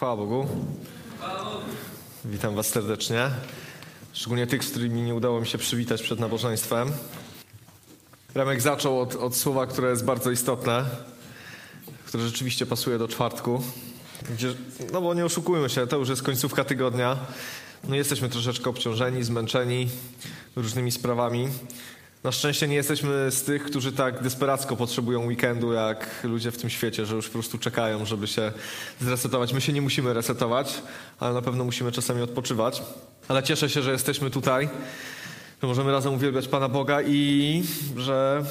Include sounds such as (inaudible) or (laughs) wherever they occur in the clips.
Chwała Bogu. Witam Was serdecznie. Szczególnie tych, z którymi nie udało mi się przywitać przed nabożeństwem. Remek zaczął od, od słowa, które jest bardzo istotne, które rzeczywiście pasuje do czwartku. Gdzie, no bo nie oszukujmy się, to już jest końcówka tygodnia. No jesteśmy troszeczkę obciążeni, zmęczeni różnymi sprawami. Na szczęście nie jesteśmy z tych, którzy tak desperacko potrzebują weekendu, jak ludzie w tym świecie, że już po prostu czekają, żeby się zresetować. My się nie musimy resetować, ale na pewno musimy czasami odpoczywać. Ale cieszę się, że jesteśmy tutaj, że możemy razem uwielbiać Pana Boga i że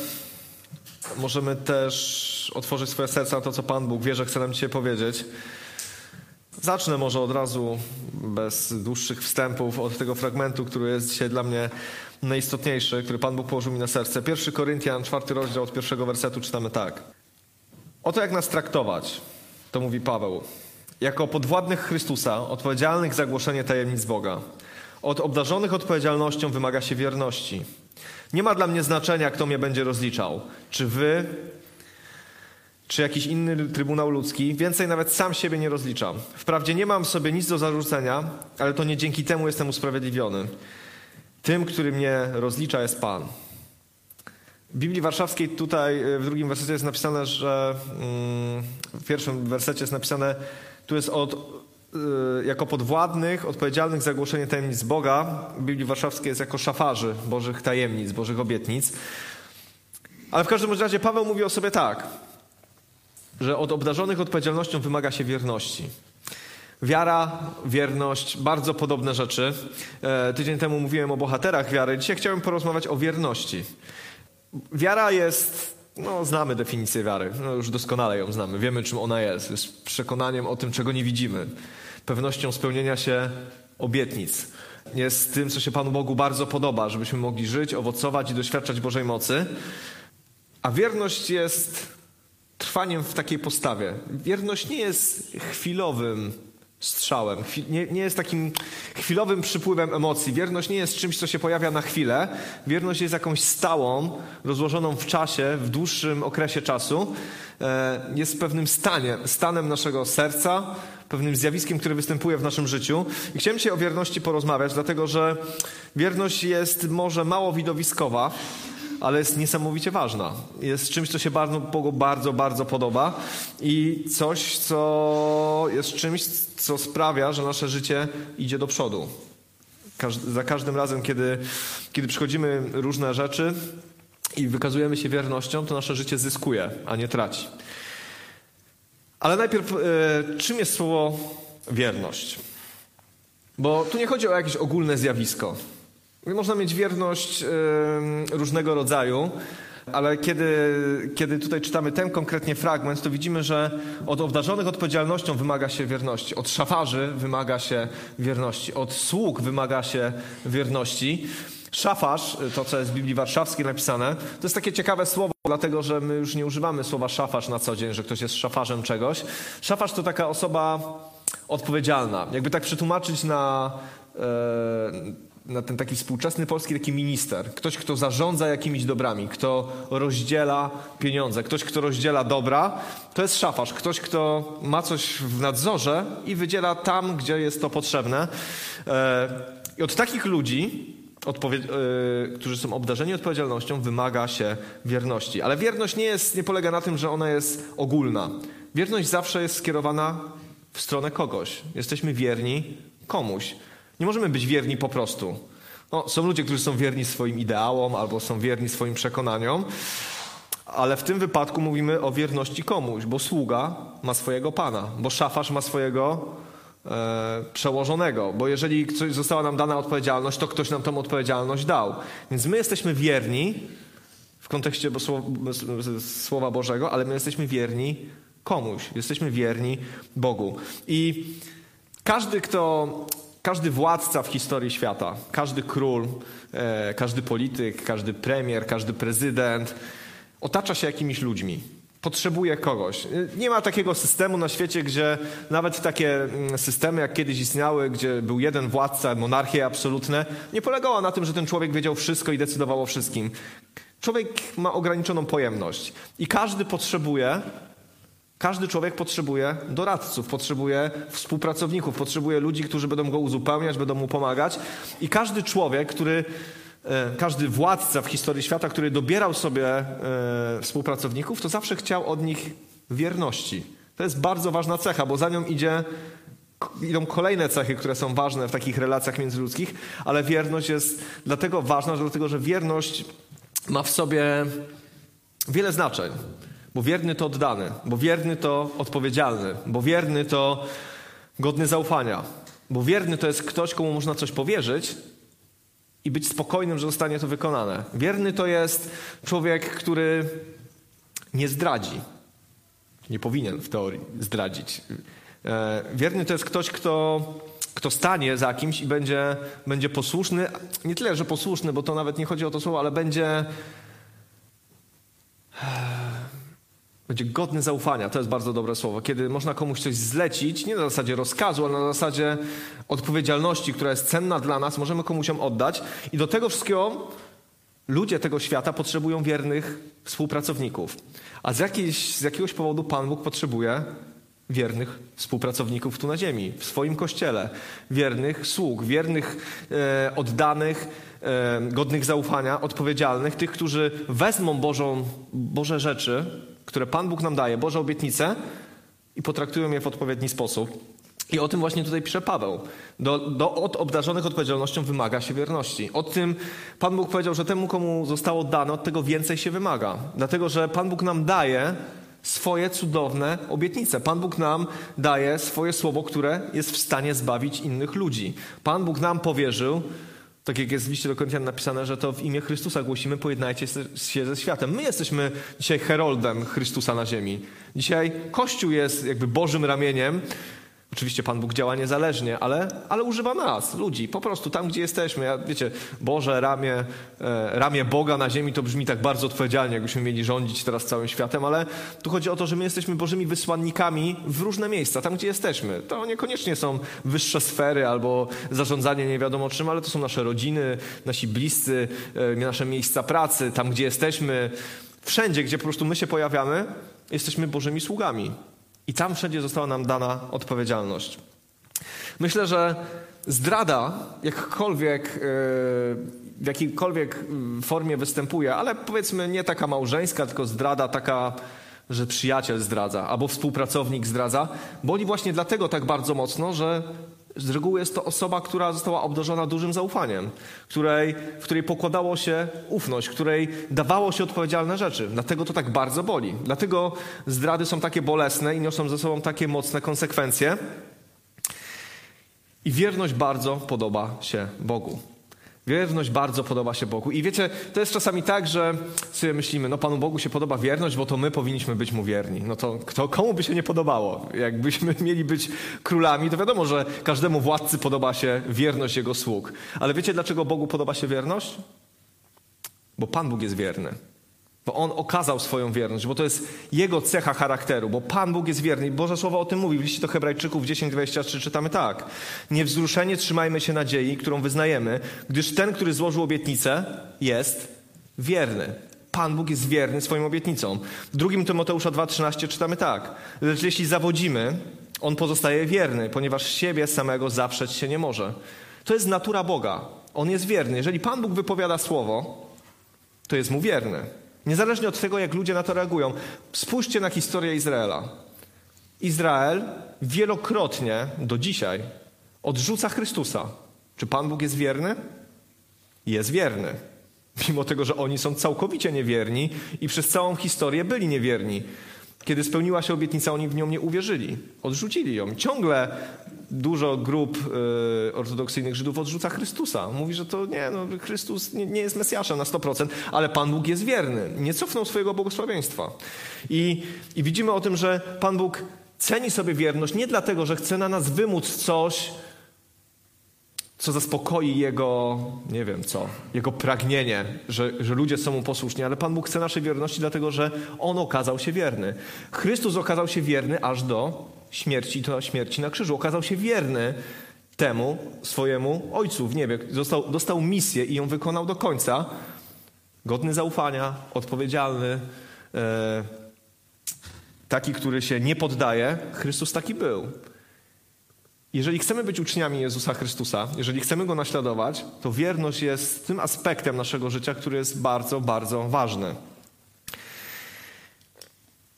możemy też otworzyć swoje serca na to, co Pan Bóg wie, że chce nam dzisiaj powiedzieć. Zacznę może od razu, bez dłuższych wstępów, od tego fragmentu, który jest dzisiaj dla mnie najistotniejszy, który Pan Bóg położył mi na serce. Pierwszy Koryntian, czwarty rozdział od pierwszego wersetu czytamy tak. Oto jak nas traktować, to mówi Paweł. Jako podwładnych Chrystusa, odpowiedzialnych za głoszenie tajemnic Boga. Od obdarzonych odpowiedzialnością wymaga się wierności. Nie ma dla mnie znaczenia, kto mnie będzie rozliczał. Czy wy, czy jakiś inny trybunał ludzki. Więcej nawet sam siebie nie rozliczam. Wprawdzie nie mam sobie nic do zarzucenia, ale to nie dzięki temu jestem usprawiedliwiony. Tym, który mnie rozlicza, jest Pan. W Biblii Warszawskiej tutaj w drugim wersecie jest napisane, że mm, w pierwszym wersecie jest napisane, tu jest od, y, jako podwładnych, odpowiedzialnych za głoszenie tajemnic Boga. W Biblii Warszawskiej jest jako szafarzy Bożych tajemnic, Bożych obietnic. Ale w każdym razie Paweł mówi o sobie tak, że od obdarzonych odpowiedzialnością wymaga się wierności. Wiara, wierność, bardzo podobne rzeczy. E, tydzień temu mówiłem o bohaterach wiary. Dzisiaj chciałem porozmawiać o wierności. Wiara jest, no znamy definicję wiary, no już doskonale ją znamy, wiemy czym ona jest. Jest przekonaniem o tym, czego nie widzimy. Pewnością spełnienia się obietnic. Jest tym, co się Panu Bogu bardzo podoba, żebyśmy mogli żyć, owocować i doświadczać Bożej mocy. A wierność jest trwaniem w takiej postawie. Wierność nie jest chwilowym strzałem. Nie, nie, jest takim chwilowym przypływem emocji. Wierność nie jest czymś, co się pojawia na chwilę. Wierność jest jakąś stałą, rozłożoną w czasie, w dłuższym okresie czasu. E, jest pewnym staniem, stanem naszego serca, pewnym zjawiskiem, które występuje w naszym życiu. I chciałem dzisiaj o wierności porozmawiać, dlatego że wierność jest może mało widowiskowa, ale jest niesamowicie ważna. Jest czymś, co się bardzo, bardzo, bardzo podoba i coś, co jest czymś, co sprawia, że nasze życie idzie do przodu. Za każdym razem, kiedy, kiedy przychodzimy różne rzeczy i wykazujemy się wiernością, to nasze życie zyskuje, a nie traci. Ale najpierw, e, czym jest słowo wierność? Bo tu nie chodzi o jakieś ogólne zjawisko. Można mieć wierność różnego rodzaju, ale kiedy, kiedy tutaj czytamy ten konkretnie fragment, to widzimy, że od obdarzonych odpowiedzialnością wymaga się wierności, od szafarzy wymaga się wierności, od sług wymaga się wierności. Szafarz, to co jest w Biblii Warszawskiej napisane, to jest takie ciekawe słowo, dlatego że my już nie używamy słowa szafarz na co dzień, że ktoś jest szafarzem czegoś. Szafarz to taka osoba odpowiedzialna. Jakby tak przetłumaczyć na. E, na ten taki współczesny polski taki minister. Ktoś, kto zarządza jakimiś dobrami, kto rozdziela pieniądze, ktoś, kto rozdziela dobra, to jest szafarz. Ktoś, kto ma coś w nadzorze i wydziela tam, gdzie jest to potrzebne. E, I od takich ludzi, e, którzy są obdarzeni odpowiedzialnością, wymaga się wierności. Ale wierność nie, jest, nie polega na tym, że ona jest ogólna. Wierność zawsze jest skierowana w stronę kogoś. Jesteśmy wierni komuś. Nie możemy być wierni po prostu. No, są ludzie, którzy są wierni swoim ideałom albo są wierni swoim przekonaniom, ale w tym wypadku mówimy o wierności komuś, bo sługa ma swojego pana, bo szafarz ma swojego e, przełożonego, bo jeżeli została nam dana odpowiedzialność, to ktoś nam tą odpowiedzialność dał. Więc my jesteśmy wierni w kontekście Słowa Bożego, ale my jesteśmy wierni komuś, jesteśmy wierni Bogu. I każdy, kto każdy władca w historii świata, każdy król, e, każdy polityk, każdy premier, każdy prezydent otacza się jakimiś ludźmi. Potrzebuje kogoś. Nie ma takiego systemu na świecie, gdzie nawet takie mm, systemy, jak kiedyś istniały, gdzie był jeden władca, monarchie absolutne, nie polegała na tym, że ten człowiek wiedział wszystko i decydował o wszystkim. Człowiek ma ograniczoną pojemność i każdy potrzebuje Każdy człowiek potrzebuje doradców, potrzebuje współpracowników, potrzebuje ludzi, którzy będą go uzupełniać, będą mu pomagać. I każdy człowiek, który, e, każdy władca w historii świata, który dobierał sobie e, współpracowników, to zawsze chciał od nich wierności. To jest bardzo ważna cecha, bo za nią idzie, idą kolejne cechy, które są ważne w takich relacjach międzyludzkich, ale wierność jest dlatego ważna, dlatego że wierność ma w sobie wiele znaczeń. Bo wierny to oddany, bo wierny to odpowiedzialny, bo wierny to godny zaufania, bo wierny to jest ktoś, komu można coś powierzyć i być spokojnym, że zostanie to wykonane. Wierny to jest człowiek, który nie zdradzi. Nie powinien w teorii zdradzić. E, wierny to jest ktoś, kto, kto stanie za kimś i będzie, będzie posłuszny. Nie tyle, że posłuszny, bo to nawet nie chodzi o to słowo, ale będzie będzie godny zaufania. To jest bardzo dobre słowo. Kiedy można komuś coś zlecić, nie na zasadzie rozkazu, ale na zasadzie odpowiedzialności, która jest cenna dla nas, możemy komuś ją oddać. I do tego wszystkiego ludzie tego świata potrzebują wiernych współpracowników. A z, jakiejś, z jakiegoś powodu Pan Bóg potrzebuje wiernych współpracowników tu na ziemi, w swoim kościele, wiernych sług, wiernych, e, oddanych, e, godnych zaufania, odpowiedzialnych, tych, którzy wezmą Bożą, Boże rzeczy, które Pan Bóg nam daje, Boże obietnice i potraktują je w odpowiedni sposób. I o tym właśnie tutaj pisze Paweł. Do, do, od obdarzonych odpowiedzialnością wymaga się wierności. O tym Pan Bóg powiedział, że temu, komu zostało dane, od tego więcej się wymaga. Dlatego, że Pan Bóg nam daje swoje cudowne obietnice. Pan Bóg nam daje swoje słowo, które jest w stanie zbawić innych ludzi. Pan Bóg nam powierzył tak jak jest w liście do Koryntian napisane, że to w imię Chrystusa głosimy, pojednajcie się ze światem. My jesteśmy dzisiaj heroldem Chrystusa na ziemi. Dzisiaj Kościół jest jakby Bożym ramieniem, Oczywiście Pan Bóg działa niezależnie, ale, ale używa nas, ludzi, po prostu tam, gdzie jesteśmy. Ja, wiecie, Boże, ramię, e, ramię Boga na ziemi to brzmi tak bardzo odpowiedzialnie, jakbyśmy mieli rządzić teraz całym światem, ale tu chodzi o to, że my jesteśmy Bożymi wysłannikami w różne miejsca, tam, gdzie jesteśmy. To niekoniecznie są wyższe sfery albo zarządzanie nie wiadomo czym, ale to są nasze rodziny, nasi bliscy, e, nasze miejsca pracy, tam, gdzie jesteśmy. Wszędzie, gdzie po prostu my się pojawiamy, jesteśmy Bożymi sługami. I tam wszędzie została nam dana odpowiedzialność. Myślę, że zdrada, jakkolwiek, e, w jakiejkolwiek formie występuje, ale powiedzmy nie taka małżeńska, tylko zdrada taka, że przyjaciel zdradza albo współpracownik zdradza, boli właśnie dlatego tak bardzo mocno, że z reguły jest to osoba, która została obdarzona dużym zaufaniem, której, w której pokładało się ufność, której dawało się odpowiedzialne rzeczy. Dlatego to tak bardzo boli. Dlatego zdrady są takie bolesne i niosą ze sobą takie mocne konsekwencje. I wierność bardzo podoba się Bogu. Wierność bardzo podoba się Bogu. I wiecie, to jest czasami tak, że sobie myślimy, no Panu Bogu się podoba wierność, bo to my powinniśmy być Mu wierni. No to kto, komu by się nie podobało? Jakbyśmy (laughs) mieli być królami, to wiadomo, że każdemu władcy podoba się wierność Jego sług. Ale wiecie, dlaczego Bogu podoba się wierność? Bo Pan Bóg jest wierny. Bo On okazał swoją wierność, bo to jest Jego cecha charakteru, bo Pan Bóg jest wierny. I Boże Słowo o tym mówi. W liście do Hebrajczyków 10:23 czytamy tak. Niewzruszenie trzymajmy się nadziei, którą wyznajemy, gdyż ten, który złożył obietnicę, jest wierny. Pan Bóg jest wierny swoim obietnicom. W drugim Tymoteusza 2:13 czytamy tak. Lecz jeśli zawodzimy, On pozostaje wierny, ponieważ siebie samego zaprzeć się nie może. To jest natura Boga. On jest wierny. Jeżeli Pan Bóg wypowiada słowo, to jest mu wierny. Niezależnie od tego, jak ludzie na to reagują. Spójrzcie na historię Izraela. Izrael wielokrotnie do dzisiaj odrzuca Chrystusa. Czy Pan Bóg jest wierny? Jest wierny. Mimo tego, że oni są całkowicie niewierni i przez całą historię byli niewierni. Kiedy spełniła się obietnica, oni w nią nie uwierzyli. Odrzucili ją. Ciągle dużo grup y, ortodoksyjnych Żydów odrzuca Chrystusa. Mówi, że to nie, no, Chrystus nie, nie, jest Mesjaszem na 100%, ale Pan Bóg jest wierny. Nie cofnął swojego błogosławieństwa. I, I widzimy o tym, że Pan Bóg ceni sobie wierność nie dlatego, że chce na nas wymóc coś, co zaspokoi jego, nie wiem co, jego pragnienie, że, że ludzie są mu posłuszni, ale Pan Bóg chce naszej wierności, dlatego że On okazał się wierny. Chrystus okazał się wierny aż do śmierci, to śmierci na krzyżu. Okazał się wierny temu swojemu Ojcu w niebie. Został, dostał misję i ją wykonał do końca. Godny zaufania, odpowiedzialny, e, taki, który się nie poddaje, Chrystus taki był. Jeżeli chcemy być uczniami Jezusa Chrystusa, jeżeli chcemy Go naśladować, to wierność jest tym aspektem naszego życia, który jest bardzo, bardzo ważny.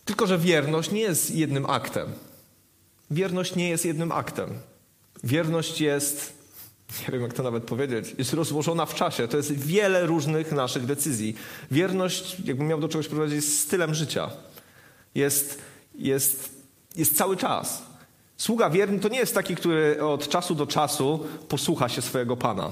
Tylko, że wierność nie jest jednym aktem. Wierność nie jest jednym aktem. Wierność jest, nie wiem jak to nawet powiedzieć, jest rozłożona w czasie. To jest wiele różnych naszych decyzji. Wierność, jakbym miał do czegoś prowadzić, jest stylem życia. Jest, jest, jest cały czas. Sługa wierny to nie jest taki, który od czasu do czasu posłucha się swojego pana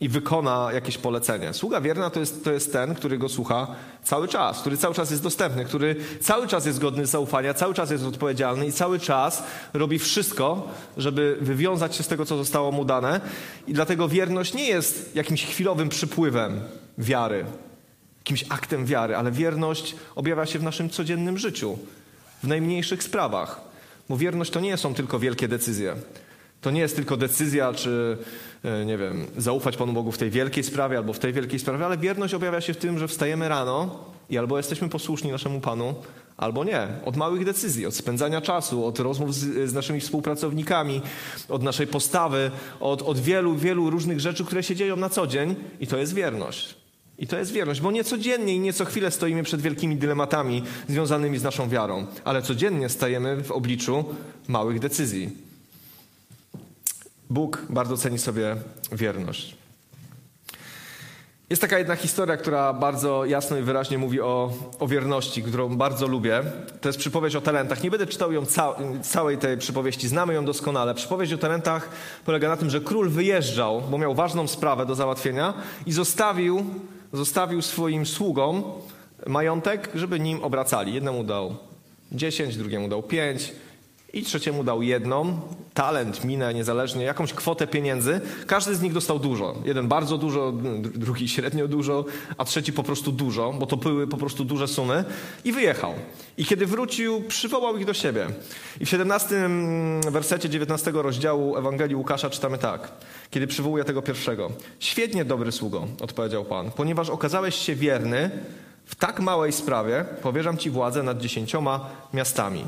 i wykona jakieś polecenie. Sługa wierna to jest, to jest ten, który go słucha cały czas, który cały czas jest dostępny, który cały czas jest godny zaufania, cały czas jest odpowiedzialny i cały czas robi wszystko, żeby wywiązać się z tego, co zostało mu dane. I dlatego wierność nie jest jakimś chwilowym przypływem wiary, jakimś aktem wiary, ale wierność objawia się w naszym codziennym życiu, w najmniejszych sprawach. Bo wierność to nie są tylko wielkie decyzje. To nie jest tylko decyzja, czy, e, nie wiem, zaufać Panu Bogu w tej wielkiej sprawie albo w tej wielkiej sprawie, ale wierność objawia się w tym, że wstajemy rano i albo jesteśmy posłuszni naszemu Panu, albo nie. Od małych decyzji, od spędzania czasu, od rozmów z, z naszymi współpracownikami, od naszej postawy, od, od wielu, wielu różnych rzeczy, które się dzieją na co dzień i to jest wierność. I to jest wierność, bo nie codziennie i nie co chwilę stoimy przed wielkimi dylematami związanymi z naszą wiarą, ale codziennie stajemy w obliczu małych decyzji. Bóg bardzo ceni sobie wierność. Jest taka jedna historia, która bardzo jasno i wyraźnie mówi o, o wierności, którą bardzo lubię. To jest przypowieść o talentach. Nie będę czytał ją ca całej tej przypowieści, znamy ją doskonale. Przypowieść o talentach polega na tym, że król wyjeżdżał, bo miał ważną sprawę do załatwienia i zostawił zostawił swoim sługom majątek, żeby nim obracali. Jednemu dał dziesięć, drugiemu dał pięć i trzeciemu dał jedną, talent, minę, niezależnie, jakąś kwotę pieniędzy. Każdy z nich dostał dużo. Jeden bardzo dużo, drugi średnio dużo, a trzeci po prostu dużo, bo to były po prostu duże sumy i wyjechał. I kiedy wrócił, przywołał ich do siebie. I w 17 wersecie 19 rozdziału Ewangelii Łukasza czytamy tak. Kiedy przywołuje tego pierwszego. Świetnie, dobry sługo, odpowiedział Pan, ponieważ okazałeś się wierny w tak małej sprawie, powierzam Ci władzę nad dziesięcioma miastami.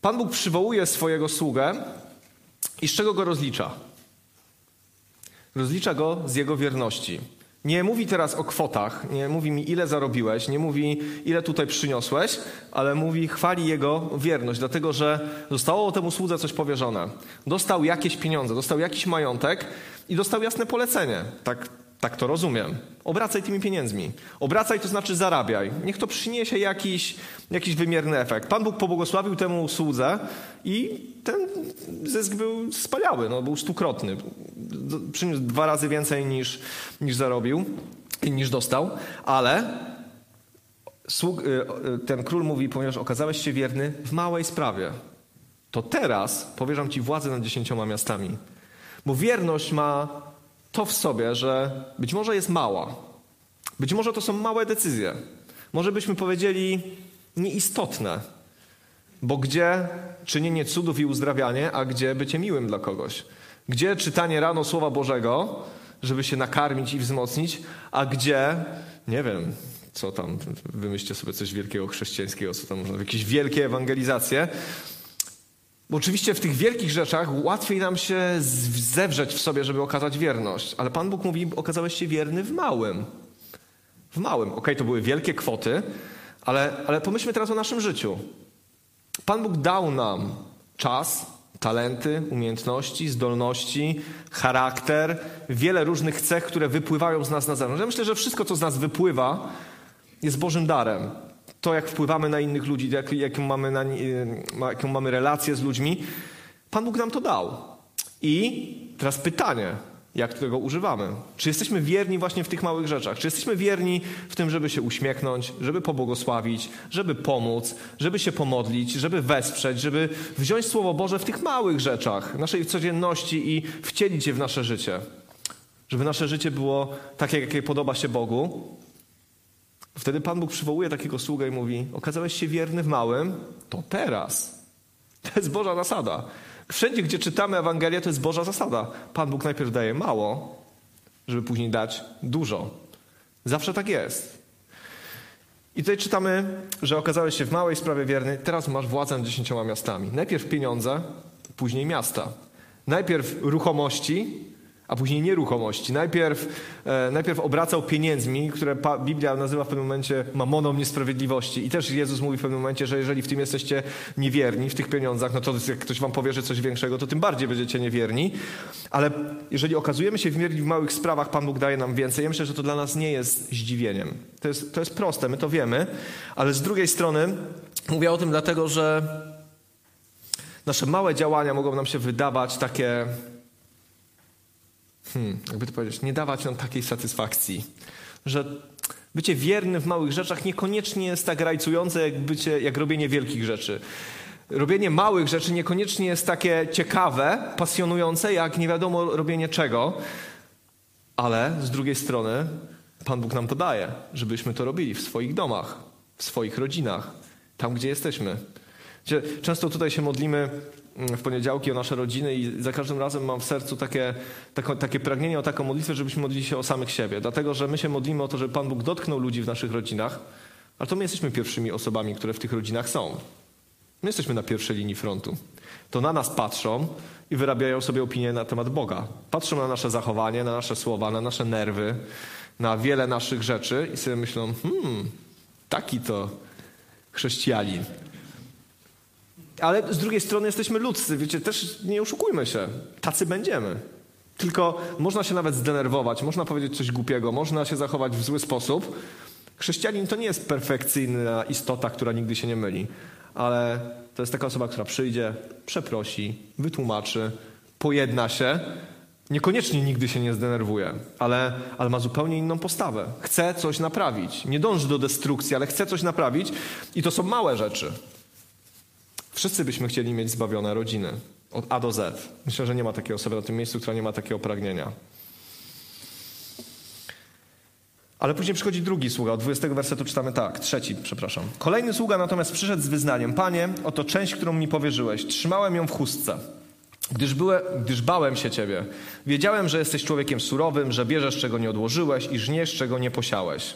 Pan Bóg przywołuje swojego sługę i z czego go rozlicza? Rozlicza go z jego wierności. Nie mówi teraz o kwotach, nie mówi mi ile zarobiłeś, nie mówi ile tutaj przyniosłeś, ale mówi chwali jego wierność, dlatego że zostało temu słudze coś powierzone. Dostał jakieś pieniądze, dostał jakiś majątek i dostał jasne polecenie. Tak tak to rozumiem. Obracaj tymi pieniędzmi. Obracaj to znaczy zarabiaj. Niech to przyniesie jakiś, jakiś wymierny efekt. Pan Bóg pobłogosławił temu słudze i ten zysk był wspaniały, no, był stukrotny. Przyniósł dwa razy więcej niż, niż zarobił, niż dostał, ale sług, y, y, ten król mówi, ponieważ okazałeś się wierny w małej sprawie, to teraz powierzam ci władzę nad dziesięcioma miastami. Bo wierność ma to w sobie, że być może jest mała. Być może to są małe decyzje. Może byśmy powiedzieli nieistotne. Bo gdzie czynienie cudów i uzdrawianie, a gdzie bycie miłym dla kogoś? Gdzie czytanie rano Słowa Bożego, żeby się nakarmić i wzmocnić, a gdzie, nie wiem, co tam, wymyślcie sobie coś wielkiego chrześcijańskiego, co tam można, jakieś wielkie ewangelizacje, bo oczywiście w tych wielkich rzeczach łatwiej nam się zewrzeć w sobie, żeby okazać wierność. Ale Pan Bóg mówi, okazałeś się wierny w małym. W małym. Okej, okay, to były wielkie kwoty, ale, ale pomyślmy teraz o naszym życiu. Pan Bóg dał nam czas, talenty, umiejętności, zdolności, charakter, wiele różnych cech, które wypływają z nas na zewnątrz. Ja myślę, że wszystko, co z nas wypływa, jest Bożym darem to, jak wpływamy na innych ludzi, jak, jaką, mamy na, jaką mamy relację z ludźmi, Pan Bóg nam to dał. I teraz pytanie, jak tego używamy? Czy jesteśmy wierni właśnie w tych małych rzeczach? Czy jesteśmy wierni w tym, żeby się uśmiechnąć, żeby pobłogosławić, żeby pomóc, żeby się pomodlić, żeby wesprzeć, żeby wziąć Słowo Boże w tych małych rzeczach naszej codzienności i wcielić je w nasze życie? Żeby nasze życie było takie, jakie podoba się Bogu, Wtedy Pan Bóg przywołuje takiego sługę i mówi: Okazałeś się wierny w małym, to teraz. To jest Boża zasada. Wszędzie, gdzie czytamy Ewangelię, to jest Boża zasada. Pan Bóg najpierw daje mało, żeby później dać dużo. Zawsze tak jest. I tutaj czytamy, że okazałeś się w małej sprawie wierny, teraz masz władzę nad dziesięcioma miastami. Najpierw pieniądze, później miasta. Najpierw ruchomości, a później nieruchomości. Najpierw, e, najpierw obracał pieniędzmi, które pa, Biblia nazywa w pewnym momencie mamoną niesprawiedliwości. I też Jezus mówi w pewnym momencie, że jeżeli w tym jesteście niewierni, w tych pieniądzach, no to jak ktoś wam powierzy coś większego, to tym bardziej będziecie niewierni. Ale jeżeli okazujemy się wierni w małych sprawach, Pan Bóg daje nam więcej. Ja myślę, że to dla nas nie jest zdziwieniem. To jest, to jest proste, my to wiemy. Ale z drugiej strony mówię o tym dlatego, że nasze małe działania mogą nam się wydawać takie hmm, jakby to powiedzieć, nie dawać nam takiej satysfakcji, że bycie wierny w małych rzeczach niekoniecznie jest tak rajcujące, jak, bycie, jak robienie wielkich rzeczy. Robienie małych rzeczy niekoniecznie jest takie ciekawe, pasjonujące, jak nie wiadomo robienie czego, ale z drugiej strony Pan Bóg nam to daje, żebyśmy to robili w swoich domach, w swoich rodzinach, tam gdzie jesteśmy. Często tutaj się modlimy Mm, w poniedziałki o nasze rodziny i za każdym razem mam w sercu takie, takie, takie pragnienie o taką modlitwę, żebyśmy modlili się o samych siebie. Dlatego, że my się modlimy o to, żeby Pan Bóg dotknął ludzi w naszych rodzinach, ale to my jesteśmy pierwszymi osobami, które w tych rodzinach są. My jesteśmy na pierwszej linii frontu. To na nas patrzą i wyrabiają sobie opinię na temat Boga. Patrzą na nasze zachowanie, na nasze słowa, na nasze nerwy, na wiele naszych rzeczy i sobie myślą, hmm, taki to chrześcijanin. Ale z drugiej strony jesteśmy ludzcy, wiecie, też nie oszukujmy się. Tacy będziemy. Tylko można się nawet zdenerwować, można powiedzieć coś głupiego, można się zachować w zły sposób. Chrześcijanin to nie jest perfekcyjna istota, która nigdy się nie myli, ale to jest taka osoba, która przyjdzie, przeprosi, wytłumaczy, pojedna się. Niekoniecznie nigdy się nie zdenerwuje, ale, ale ma zupełnie inną postawę. Chce coś naprawić. Nie dąży do destrukcji, ale chce coś naprawić i to są małe rzeczy. Wszyscy byśmy chcieli mieć zbawione rodziny. Od A do Z. Myślę, że nie ma takiej osoby na tym miejscu, która nie ma takiego pragnienia. Ale później przychodzi drugi sługa. Od 20 wersetu czytamy tak, trzeci, przepraszam. Kolejny sługa natomiast przyszedł z wyznaniem: Panie, oto część, którą mi powierzyłeś. Trzymałem ją w chustce, gdyż, gdyż bałem się ciebie. Wiedziałem, że jesteś człowiekiem surowym, że bierzesz, czego nie odłożyłeś i żniesz, czego nie posiałeś.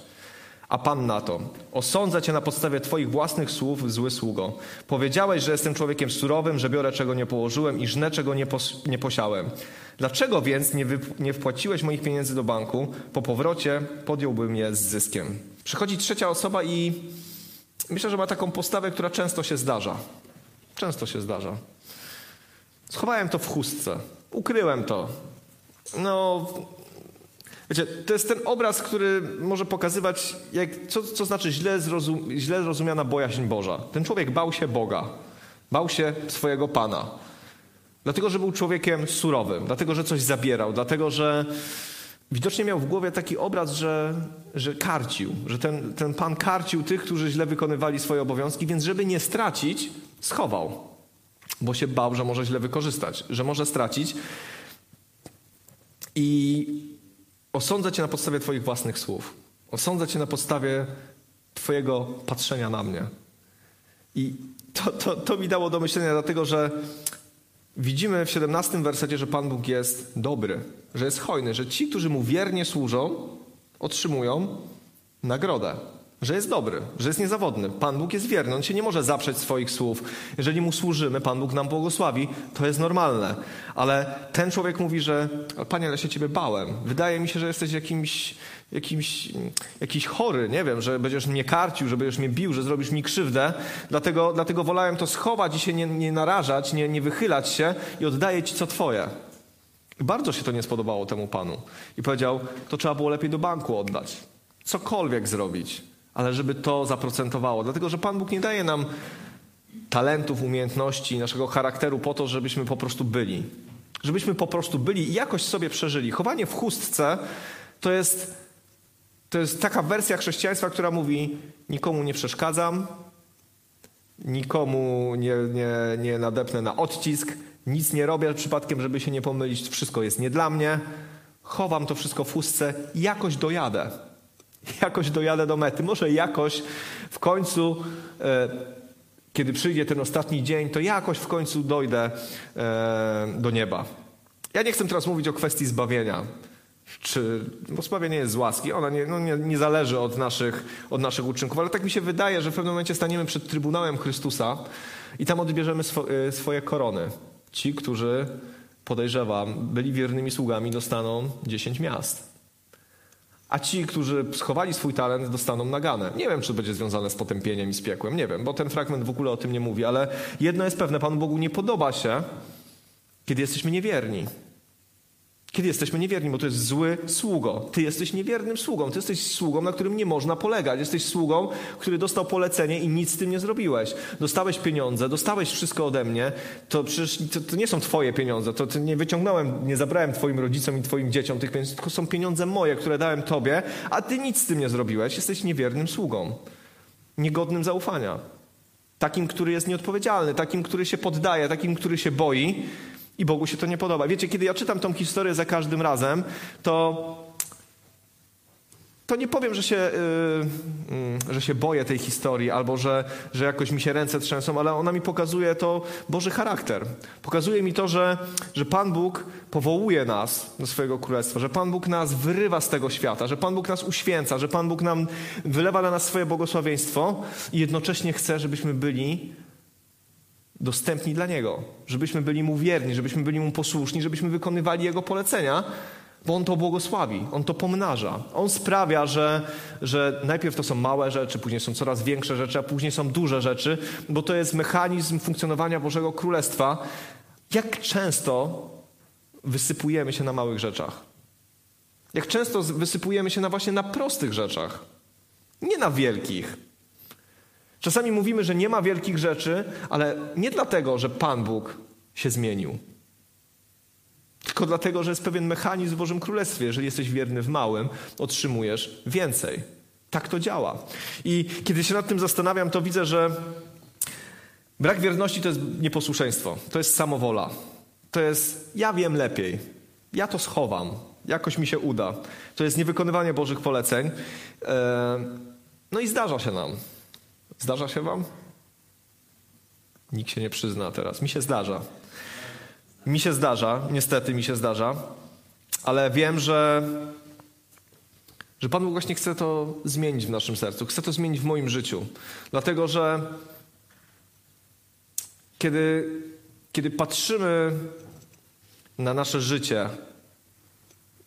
A Pan na to, osądza cię na podstawie Twoich własnych słów, zły sługo. Powiedziałeś, że jestem człowiekiem surowym, że biorę czego nie położyłem i żnę czego nie, pos nie posiałem. Dlaczego więc nie, nie wpłaciłeś moich pieniędzy do banku? Po powrocie podjąłbym je z zyskiem. Przychodzi trzecia osoba i myślę, że ma taką postawę, która często się zdarza. Często się zdarza. Schowałem to w chustce, ukryłem to. No, Wiecie, to jest ten obraz, który może pokazywać, jak, co, co znaczy źle, zrozum, źle zrozumiana bojaźń Boża. Ten człowiek bał się Boga, bał się swojego Pana. Dlatego, że był człowiekiem surowym, dlatego, że coś zabierał, dlatego, że widocznie miał w głowie taki obraz, że, że karcił, że ten, ten Pan karcił tych, którzy źle wykonywali swoje obowiązki, więc żeby nie stracić, schował, bo się bał, że może źle wykorzystać, że może stracić. I Osądza cię na podstawie Twoich własnych słów. Osądza cię na podstawie Twojego patrzenia na mnie. I to, to, to mi dało do myślenia, dlatego że widzimy w 17 wersecie, że Pan Bóg jest dobry, że jest hojny, że ci, którzy mu wiernie służą, otrzymują nagrodę że jest dobry, że jest niezawodny. Pan Bóg jest wierny, on się nie może zaprzeć swoich słów. Jeżeli mu służymy, Pan Bóg nam błogosławi, to jest normalne. Ale ten człowiek mówi, że Panie, ja się ciebie bałem. Wydaje mi się, że jesteś jakimś, jakimś, jakiś chory, nie wiem, że będziesz mnie karcił, że będziesz mnie bił, że zrobisz mi krzywdę. Dlatego, dlatego wolałem to schować i się nie, nie narażać, nie, nie wychylać się i oddaję ci co twoje. Bardzo się to nie spodobało temu panu. I powiedział, to trzeba było lepiej do banku oddać. Cokolwiek zrobić ale żeby to zaprocentowało. Dlatego, że Pan Bóg nie daje nam talentów, umiejętności, naszego charakteru po to, żebyśmy po prostu byli. Żebyśmy po prostu byli i jakoś sobie przeżyli. Chowanie w chustce to jest, to jest taka wersja chrześcijaństwa, która mówi: nikomu nie przeszkadzam, nikomu nie, nie, nie nadepnę na odcisk, nic nie robię przypadkiem, żeby się nie pomylić, wszystko jest nie dla mnie. Chowam to wszystko w chustce, jakoś dojadę jakoś dojadę do mety. Może jakoś w końcu, e, kiedy przyjdzie ten ostatni dzień, to jakoś w końcu dojdę e, do nieba. Ja nie chcę teraz mówić o kwestii zbawienia. Czy błogosławienie jest z łaski, ona nie, no nie, nie zależy od naszych, od naszych uczynków, ale tak mi się wydaje, że w pewnym momencie staniemy przed Trybunałem Chrystusa i tam odbierzemy swo, y, swoje korony. Ci, którzy podejrzewam, byli wiernymi sługami, dostaną 10 miast. A ci, którzy schowali swój talent, dostaną naganę. Nie wiem, czy to będzie związane z potępieniem i z piekłem. Nie wiem, bo ten fragment w ogóle o tym nie mówi, ale jedno jest pewne: Panu Bogu nie podoba się, kiedy jesteśmy niewierni. Kiedy jesteśmy niewierni, bo to jest zły sługo. Ty jesteś niewiernym sługą. Ty jesteś sługą, na którym nie można polegać. Jesteś sługą, który dostał polecenie i nic z tym nie zrobiłeś. Dostałeś pieniądze, dostałeś wszystko ode mnie. To przecież to, to nie są twoje pieniądze. To, to nie wyciągnąłem, nie zabrałem twoim rodzicom i twoim dzieciom tych pieniędzy, tylko są pieniądze moje, które dałem tobie, a ty nic z tym nie zrobiłeś. Jesteś niewiernym sługą. Niegodnym zaufania. Takim, który jest nieodpowiedzialny, takim, który się poddaje, takim, który się boi i Bogu się to nie podoba. Wiecie, kiedy ja czytam tą historię za każdym razem, to, to nie powiem, że się, yy, że się boję tej historii albo że, że jakoś mi się ręce trzęsą, ale ona mi pokazuje to Boży charakter. Pokazuje mi to, że, że Pan Bóg powołuje nas do swojego królestwa, że Pan Bóg nas wyrywa z tego świata, że Pan Bóg nas uświęca, że Pan Bóg nam wylewa na nas swoje błogosławieństwo i jednocześnie chce, żebyśmy byli dostępni dla Niego, żebyśmy byli Mu wierni, żebyśmy byli Mu posłuszni, żebyśmy wykonywali Jego polecenia, bo On to błogosławi, On to pomnaża. On sprawia, że, że najpierw to są małe rzeczy, później są coraz większe rzeczy, a później są duże rzeczy, bo to jest mechanizm funkcjonowania Bożego Królestwa. Jak często wysypujemy się na małych rzeczach? Jak często wysypujemy się na właśnie na prostych rzeczach, nie na wielkich. Czasami mówimy, że nie ma wielkich rzeczy, ale nie dlatego, że Pan Bóg się zmienił. Tylko dlatego, że jest pewien mechanizm w Bożym Królestwie. Jeżeli jesteś wierny w małym, otrzymujesz więcej. Tak to działa. I kiedy się nad tym zastanawiam, to widzę, że brak wierności to jest nieposłuszeństwo, to jest samowola. To jest ja wiem lepiej, ja to schowam, jakoś mi się uda. To jest niewykonywanie Bożych poleceń. E, no i zdarza się nam. Zdarza się wam? Nikt się nie przyzna teraz. Mi się zdarza. Mi się zdarza, niestety mi się zdarza, ale wiem, że, że Pan Bóg właśnie chce to zmienić w naszym sercu. Chce to zmienić w moim życiu. Dlatego, że kiedy, kiedy patrzymy na nasze życie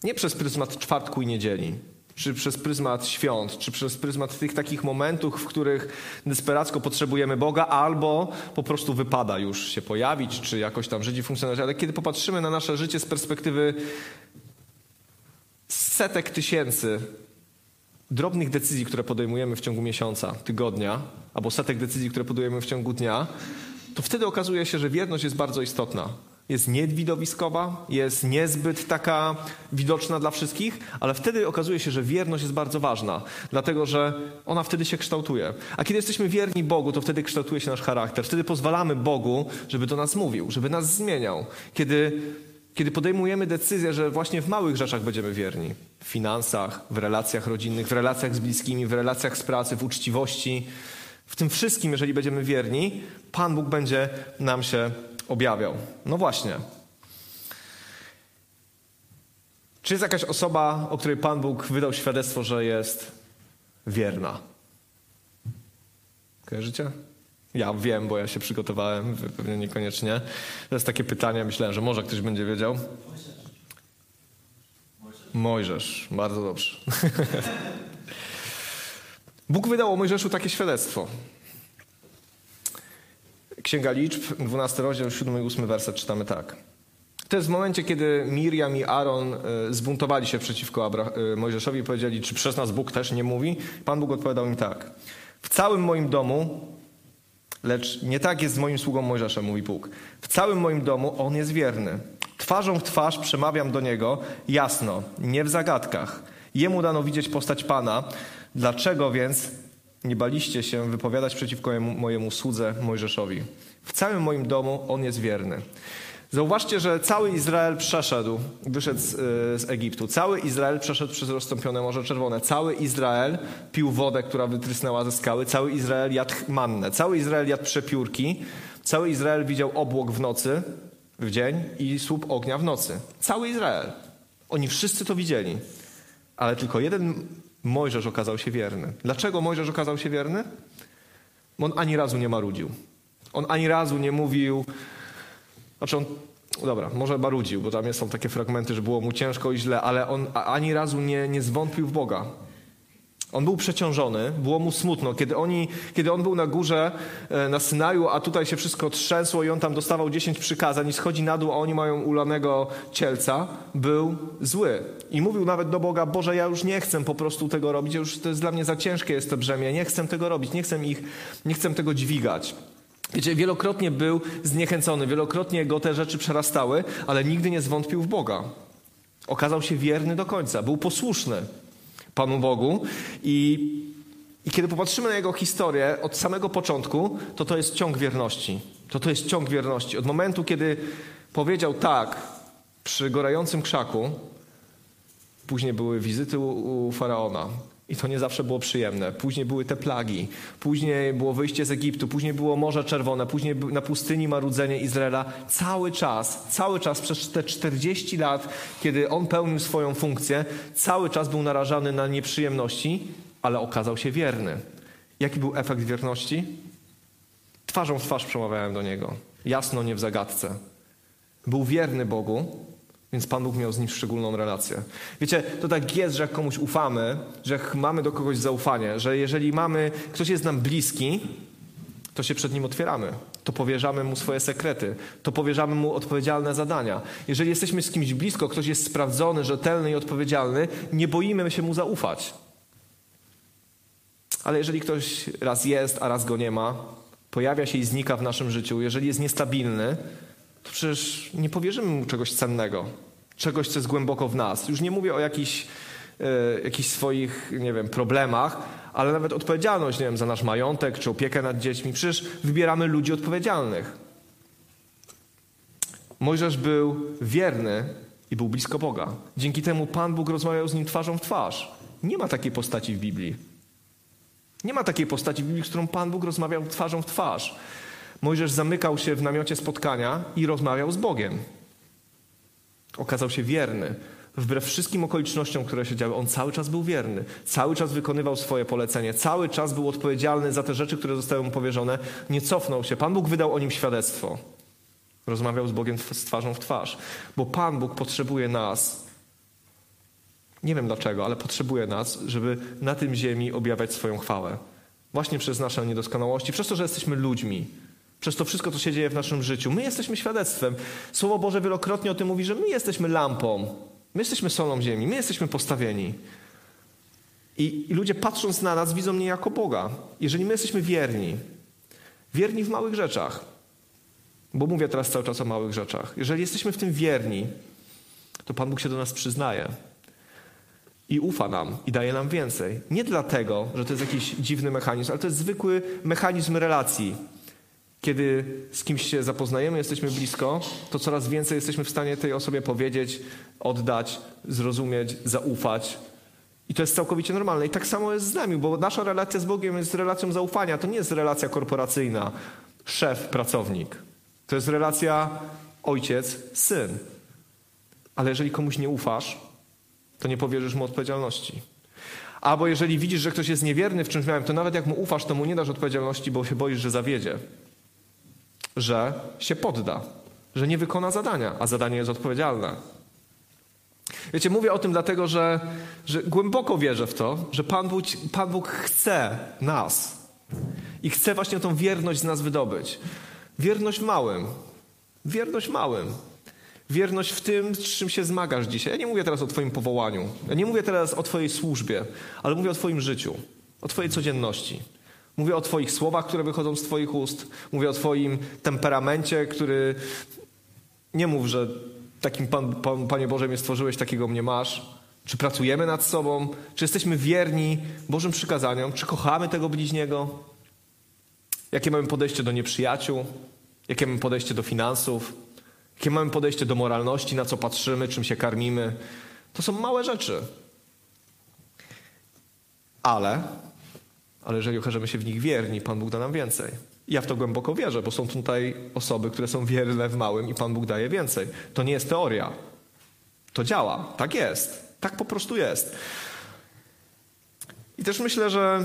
nie przez pryzmat czwartku i niedzieli, czy przez pryzmat świąt, czy przez pryzmat tych takich momentów, w których desperacko potrzebujemy Boga, albo po prostu wypada już się pojawić, czy jakoś tam żyć i funkcjonować. Ale kiedy popatrzymy na nasze życie z perspektywy setek tysięcy drobnych decyzji, które podejmujemy w ciągu miesiąca, tygodnia, albo setek decyzji, które podejmujemy w ciągu dnia, to wtedy okazuje się, że wierność jest bardzo istotna jest niewidowiskowa, jest niezbyt taka widoczna dla wszystkich, ale wtedy okazuje się, że wierność jest bardzo ważna, dlatego że ona wtedy się kształtuje. A kiedy jesteśmy wierni Bogu, to wtedy kształtuje się nasz charakter. Wtedy pozwalamy Bogu, żeby do nas mówił, żeby nas zmieniał. Kiedy, kiedy podejmujemy decyzję, że właśnie w małych rzeczach będziemy wierni w finansach, w relacjach rodzinnych, w relacjach z bliskimi, w relacjach z pracy, w uczciwości, w tym wszystkim, jeżeli będziemy wierni, Pan Bóg będzie nam się objawiał. No właśnie. Czy jest jakaś osoba, o której Pan Bóg wydał świadectwo, że jest wierna? Kojarzycie? Ja wiem, bo ja się przygotowałem, pewnie niekoniecznie. To jest takie pytanie, myślałem, że może ktoś będzie wiedział. Mojżesz, bardzo dobrze. (laughs) Bóg wydał o Mojżeszu takie świadectwo. Księga Liczb, 12 rozdział, 7 i 8 werset czytamy tak. To jest w momencie, kiedy Miriam i Aaron e, zbuntowali się przeciwko Abra e, Mojżeszowi i powiedzieli, czy przez nas Bóg też nie mówi? Pan Bóg odpowiadał im tak. W całym moim domu, lecz nie tak jest z moim sługą Mojżeszem, mówi Bóg. W całym moim domu on jest wierny. Twarzą w twarz przemawiam do niego jasno, nie w zagadkach. Jemu dano widzieć postać Pana. Dlaczego więc nie baliście się wypowiadać przeciwko mojemu słudze Mojżeszowi. W całym moim domu on jest wierny. Zauważcie, że cały Izrael przeszedł, wyszedł z, y, z, Egiptu. Cały Izrael przeszedł przez rozstąpione Morze Czerwone. Cały Izrael pił wodę, która wytrysnęła ze skały. Cały Izrael jadł mannę. Cały Izrael jadł przepiórki. Cały Izrael widział obłok w nocy, w dzień i słup ognia w nocy. Cały Izrael. Oni wszyscy to widzieli, ale tylko jeden Mojżesz okazał się wierny. Dlaczego Mojżesz okazał się wierny? Bo on ani razu nie marudził. On ani razu nie mówił, znaczy on, dobra, może marudził, bo tam są takie fragmenty, że było mu ciężko i źle, ale on ani razu nie, nie zwątpił w Boga. On był przeciążony, było mu smutno. Kiedy, oni, kiedy on był na górze, e, na Synaju, a tutaj się wszystko trzęsło i on tam dostawał dziesięć przykazań i schodzi na dół, a oni mają ulanego cielca, był zły. I mówił nawet do Boga, Boże, ja już nie chcę po prostu tego robić, już to jest dla mnie za ciężkie jest to brzemię, nie chcę tego robić, nie chcę ich, nie chcę tego dźwigać. Wiecie, wielokrotnie był zniechęcony, wielokrotnie go te rzeczy przerastały, ale nigdy nie zwątpił w Boga. Okazał się wierny do końca, był posłuszny. Panu Bogu. I, I kiedy popatrzymy na jego historię od samego początku, to to jest ciąg wierności. To to jest ciąg wierności. Od momentu, kiedy powiedział tak przy gorającym krzaku, później były wizyty u, u faraona. I to nie zawsze było przyjemne. Później były te plagi, później było wyjście z Egiptu, później było Morze Czerwone, później na pustyni marudzenie Izraela. Cały czas, cały czas przez te 40 lat, kiedy on pełnił swoją funkcję, cały czas był narażany na nieprzyjemności, ale okazał się wierny. Jaki był efekt wierności? Twarzą w twarz przemawiałem do niego. Jasno, nie w zagadce. Był wierny Bogu, więc Pan Bóg miał z nim szczególną relację. Wiecie, to tak jest, że jak komuś ufamy, że mamy do kogoś zaufanie, że jeżeli mamy, ktoś jest nam bliski, to się przed nim otwieramy. To powierzamy mu swoje sekrety, to powierzamy mu odpowiedzialne zadania. Jeżeli jesteśmy z kimś blisko, ktoś jest sprawdzony, rzetelny i odpowiedzialny, nie boimy się mu zaufać. Ale jeżeli ktoś raz jest, a raz go nie ma, pojawia się i znika w naszym życiu, jeżeli jest niestabilny, to przecież nie powierzymy mu czegoś cennego, czegoś, co jest głęboko w nas. Już nie mówię o jakichś, e, jakichś swoich, nie wiem, problemach, ale nawet odpowiedzialność, nie wiem, za nasz majątek czy opiekę nad dziećmi. Przecież wybieramy ludzi odpowiedzialnych. Mojżesz był wierny i był blisko Boga. Dzięki temu Pan Bóg rozmawiał z nim twarzą w twarz. Nie ma takiej postaci w Biblii. Nie ma takiej postaci w Biblii, z którą Pan Bóg rozmawiał twarzą w twarz. Mojżesz zamykał się w namiocie spotkania i rozmawiał z Bogiem. Okazał się wierny. Wbrew wszystkim okolicznościom, które się działy, on cały czas był wierny. Cały czas wykonywał swoje polecenie. Cały czas był odpowiedzialny za te rzeczy, które zostały mu powierzone. Nie cofnął się. Pan Bóg wydał o nim świadectwo. Rozmawiał z Bogiem z twarzą w twarz. Bo Pan Bóg potrzebuje nas. Nie wiem dlaczego, ale potrzebuje nas, żeby na tym ziemi objawiać swoją chwałę. Właśnie przez nasze niedoskonałości, przez to, że jesteśmy ludźmi przez to wszystko, co się dzieje w naszym życiu. My jesteśmy świadectwem. Słowo Boże wielokrotnie o tym mówi, że my jesteśmy lampą. My jesteśmy solą ziemi. My jesteśmy postawieni. I, I, ludzie patrząc na nas widzą mnie jako Boga. Jeżeli my jesteśmy wierni, wierni w małych rzeczach, bo mówię teraz cały czas o małych rzeczach. Jeżeli jesteśmy w tym wierni, to Pan Bóg się do nas przyznaje. I ufa nam i daje nam więcej. Nie dlatego, że to jest jakiś dziwny mechanizm, ale to jest zwykły mechanizm relacji. Kiedy z kimś się zapoznajemy, jesteśmy blisko, to coraz więcej jesteśmy w stanie tej osobie powiedzieć, oddać, zrozumieć, zaufać. I to jest całkowicie normalne. I tak samo jest z nami, bo nasza relacja z Bogiem jest relacją zaufania. To nie jest relacja korporacyjna, szef, pracownik. To jest relacja ojciec, syn. Ale jeżeli komuś nie ufasz, to nie powierzysz mu odpowiedzialności. Albo jeżeli widzisz, że ktoś jest niewierny w czymś miałem, to nawet jak mu ufasz, to mu nie dasz odpowiedzialności, bo się boisz, że zawiedzie że się podda, że nie wykona zadania, a zadanie jest odpowiedzialne. Wiecie, mówię o tym dlatego, że, że głęboko wierzę w to, że Pan Bóg, Pan Bóg chce nas i chce właśnie tą wierność z nas wydobyć. Wierność małym. Wierność małym. Wierność w tym, z czym się zmagasz dzisiaj. Ja nie mówię teraz o Twoim powołaniu. Ja nie mówię teraz o Twojej służbie, ale mówię o Twoim życiu, o Twojej codzienności. Mówię o Twoich słowach, które wychodzą z Twoich ust. Mówię o Twoim temperamencie, który. Nie mów, że takim pan, pan, Panie Boże mnie stworzyłeś, takiego mnie masz. Czy pracujemy nad sobą? Czy jesteśmy wierni Bożym przykazaniom? Czy kochamy tego bliźniego? Jakie mamy podejście do nieprzyjaciół? Jakie mamy podejście do finansów? Jakie mamy podejście do moralności? Na co patrzymy? Czym się karmimy? To są małe rzeczy. Ale ale jeżeli okażemy się w nich wierni, Pan Bóg da nam więcej. Ja w to głęboko wierzę, bo są tutaj osoby, które są wierne w małym i Pan Bóg daje więcej. To nie jest teoria. To działa. Tak jest. Tak po prostu jest. I też myślę, że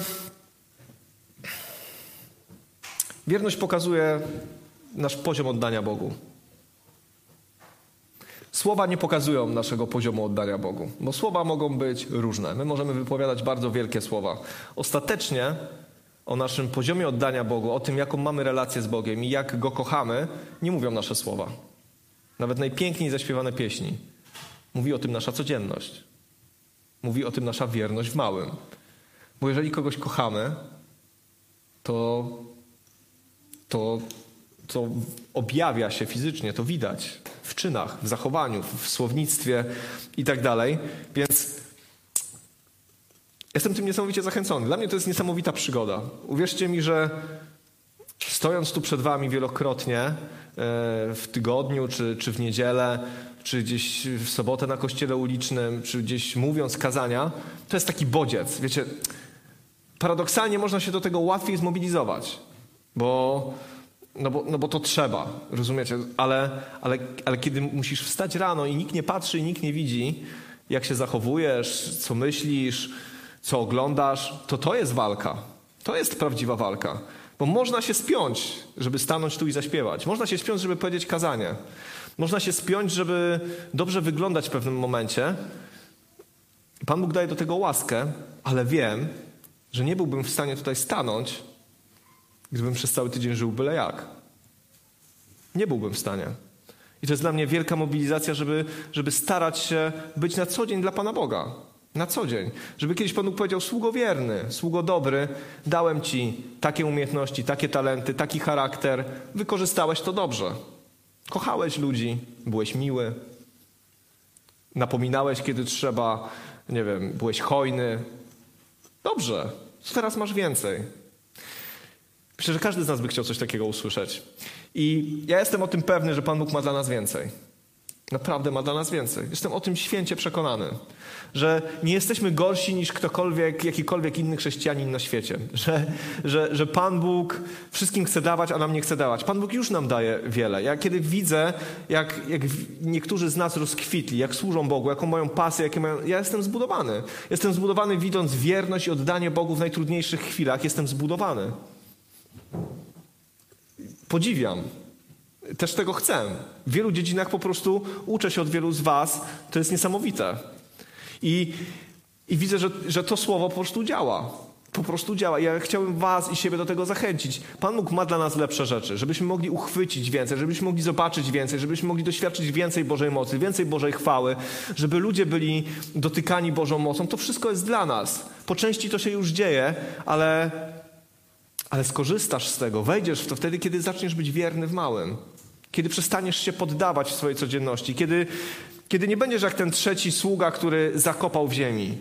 wierność pokazuje nasz poziom oddania Bogu. Słowa nie pokazują naszego poziomu oddania Bogu, bo słowa mogą być różne. My możemy wypowiadać bardzo wielkie słowa. Ostatecznie o naszym poziomie oddania Bogu, o tym, jaką mamy relację z Bogiem i jak Go kochamy, nie mówią nasze słowa. Nawet najpiękniej zaśpiewane pieśni. Mówi o tym nasza codzienność. Mówi o tym nasza wierność w małym. Bo jeżeli kogoś kochamy, to, to, to objawia się fizycznie, to widać w czynach, w zachowaniu, w słownictwie i tak dalej. Więc jestem tym niesamowicie zachęcony. Dla mnie to jest niesamowita przygoda. Uwierzcie mi, że stojąc tu przed Wami wielokrotnie e, w tygodniu, czy, czy w niedzielę, czy gdzieś w sobotę na kościele ulicznym, czy gdzieś mówiąc kazania, to jest taki bodziec. Wiecie, paradoksalnie można się do tego łatwiej zmobilizować, bo, no bo, no bo to trzeba, rozumiecie? Ale, ale, ale kiedy musisz wstać rano i nikt nie patrzy i nikt nie widzi, jak się zachowujesz, co myślisz, co oglądasz, to to jest walka. To jest prawdziwa walka. Bo można się spiąć, żeby stanąć tu i zaśpiewać. Można się spiąć, żeby powiedzieć kazanie. Można się spiąć, żeby dobrze wyglądać w pewnym momencie. Pan Bóg daje do tego łaskę, ale wiem, że nie byłbym w stanie tutaj stanąć, gdybym przez cały tydzień żył byle jak. Nie byłbym w stanie. I to jest dla mnie wielka mobilizacja, żeby, żeby starać się być na co dzień dla Pana Boga. Na co dzień. Żeby kiedyś Pan Bóg powiedział, sługo wierny, sługo dobry, dałem Ci takie umiejętności, takie talenty, taki charakter, wykorzystałeś to dobrze. Kochałeś ludzi, byłeś miły, napominałeś, kiedy trzeba, nie wiem, byłeś hojny. Dobrze, teraz masz więcej. Myślę, że każdy z nas by chciał coś takiego usłyszeć. I ja jestem o tym pewny, że Pan Bóg ma dla nas więcej. Naprawdę ma dla nas więcej. Jestem o tym święcie przekonany, że nie jesteśmy gorsi niż ktokolwiek, jakikolwiek inny chrześcijanin na świecie. Że, że, że Pan Bóg wszystkim chce dawać, a nam nie chce dawać. Pan Bóg już nam daje wiele. Ja kiedy widzę, jak, jak niektórzy z nas rozkwitli, jak służą Bogu, jaką mają pasję, jakie mają... Ja jestem zbudowany. Jestem zbudowany widząc wierność i oddanie Bogu w najtrudniejszych chwilach. Jestem zbudowany. Podziwiam też tego chcę. W wielu dziedzinach po prostu uczę się od wielu z Was. To jest niesamowite. I, i widzę, że, że to słowo po prostu działa. Po prostu działa. Ja chciałbym Was i siebie do tego zachęcić. Pan Bóg ma dla nas lepsze rzeczy, żebyśmy mogli uchwycić więcej, żebyśmy mogli zobaczyć więcej, żebyśmy mogli doświadczyć więcej Bożej mocy, więcej Bożej chwały, żeby ludzie byli dotykani Bożą mocą. To wszystko jest dla nas. Po części to się już dzieje, ale, ale skorzystasz z tego, wejdziesz w to wtedy, kiedy zaczniesz być wierny w małym. Kiedy przestaniesz się poddawać w swojej codzienności, kiedy, kiedy nie będziesz jak ten trzeci sługa, który zakopał w ziemi.